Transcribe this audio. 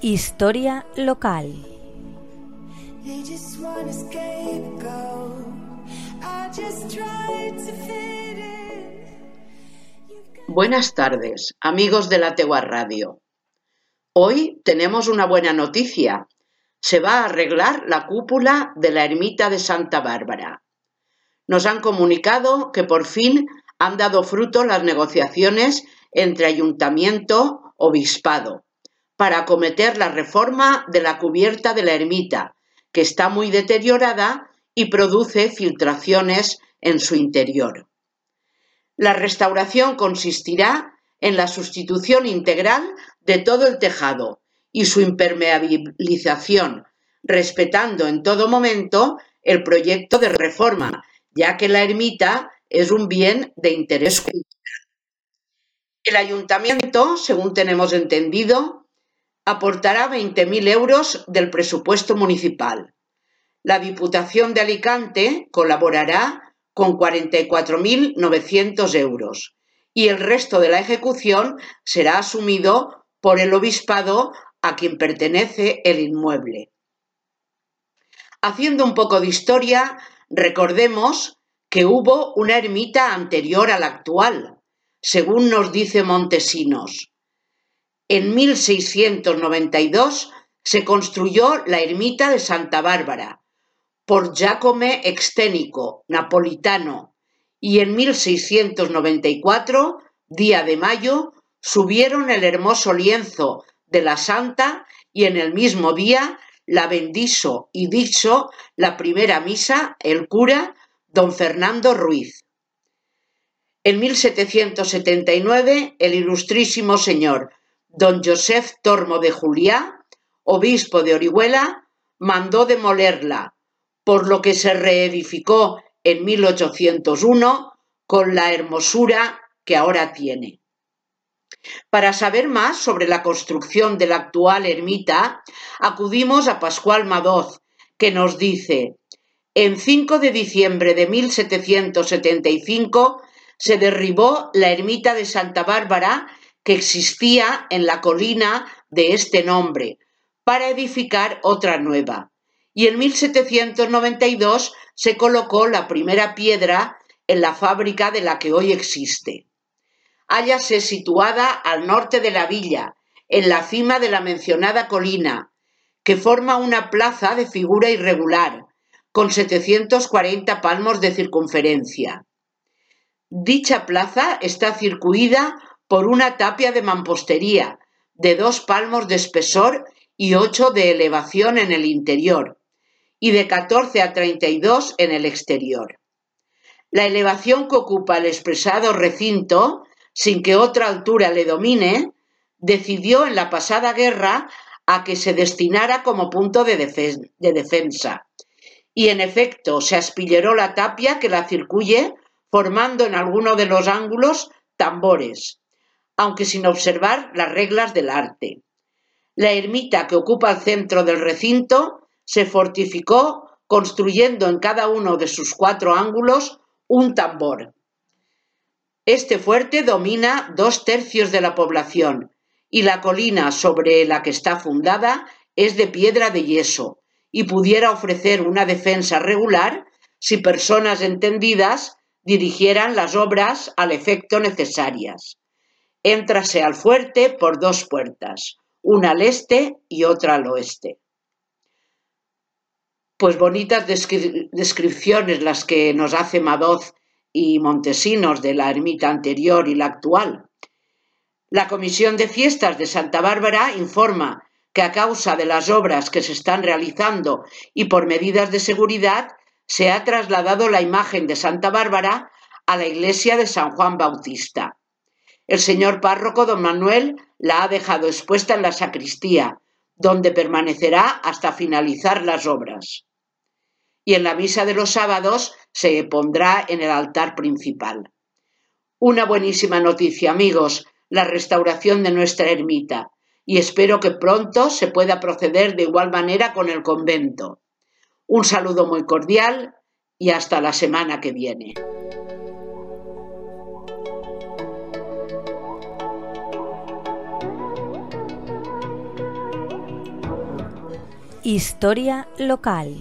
Historia local. Buenas tardes, amigos de la Tegua Radio. Hoy tenemos una buena noticia. Se va a arreglar la cúpula de la ermita de Santa Bárbara. Nos han comunicado que por fin han dado fruto las negociaciones entre ayuntamiento, obispado, para acometer la reforma de la cubierta de la ermita, que está muy deteriorada y produce filtraciones en su interior. La restauración consistirá en la sustitución integral de todo el tejado y su impermeabilización, respetando en todo momento el proyecto de reforma, ya que la ermita es un bien de interés cultural. El ayuntamiento, según tenemos entendido, aportará 20.000 euros del presupuesto municipal. La Diputación de Alicante colaborará con 44.900 euros y el resto de la ejecución será asumido por el obispado a quien pertenece el inmueble. Haciendo un poco de historia, recordemos que hubo una ermita anterior a la actual, según nos dice Montesinos. En 1692 se construyó la ermita de Santa Bárbara por Giacome Exténico, napolitano, y en 1694, día de mayo, subieron el hermoso lienzo de la Santa y en el mismo día la bendizo y dicho la primera misa el cura don Fernando Ruiz. En 1779, el ilustrísimo señor don Joseph Tormo de Juliá, obispo de Orihuela, mandó demolerla, por lo que se reedificó en 1801 con la hermosura que ahora tiene. Para saber más sobre la construcción de la actual ermita, acudimos a Pascual Madoz, que nos dice, en 5 de diciembre de 1775 se derribó la ermita de Santa Bárbara que existía en la colina de este nombre, para edificar otra nueva. Y en 1792 se colocó la primera piedra en la fábrica de la que hoy existe. Hállase situada al norte de la villa, en la cima de la mencionada colina, que forma una plaza de figura irregular, con 740 palmos de circunferencia. Dicha plaza está circuida por una tapia de mampostería de dos palmos de espesor y ocho de elevación en el interior y de 14 a 32 en el exterior. La elevación que ocupa el expresado recinto, sin que otra altura le domine, decidió en la pasada guerra a que se destinara como punto de, defensa. Y en efecto se aspilleró la tapia que la circuye, formando en alguno de los ángulos tambores, aunque sin observar las reglas del arte. La ermita que ocupa el centro del recinto se fortificó construyendo en cada uno de sus cuatro ángulos un tambor. Este fuerte domina dos tercios de la población y la colina sobre la que está fundada es de piedra de yeso y pudiera ofrecer una defensa regular si personas entendidas dirigieran las obras al efecto necesarias. Éntrase al fuerte por dos puertas, una al este y otra al oeste. Pues bonitas descripciones las que nos hace Madoz y Montesinos de la ermita anterior y la actual. La Comisión de Fiestas de Santa Bárbara informa que a causa de las obras que se están realizando y por medidas de seguridad, se ha trasladado la imagen de Santa Bárbara a la iglesia de San Juan Bautista. El señor párroco don Manuel la ha dejado expuesta en la sacristía, donde permanecerá hasta finalizar las obras. Y en la misa de los sábados se pondrá en el altar principal. Una buenísima noticia, amigos, la restauración de nuestra ermita, y espero que pronto se pueda proceder de igual manera con el convento. Un saludo muy cordial y hasta la semana que viene. Historia local.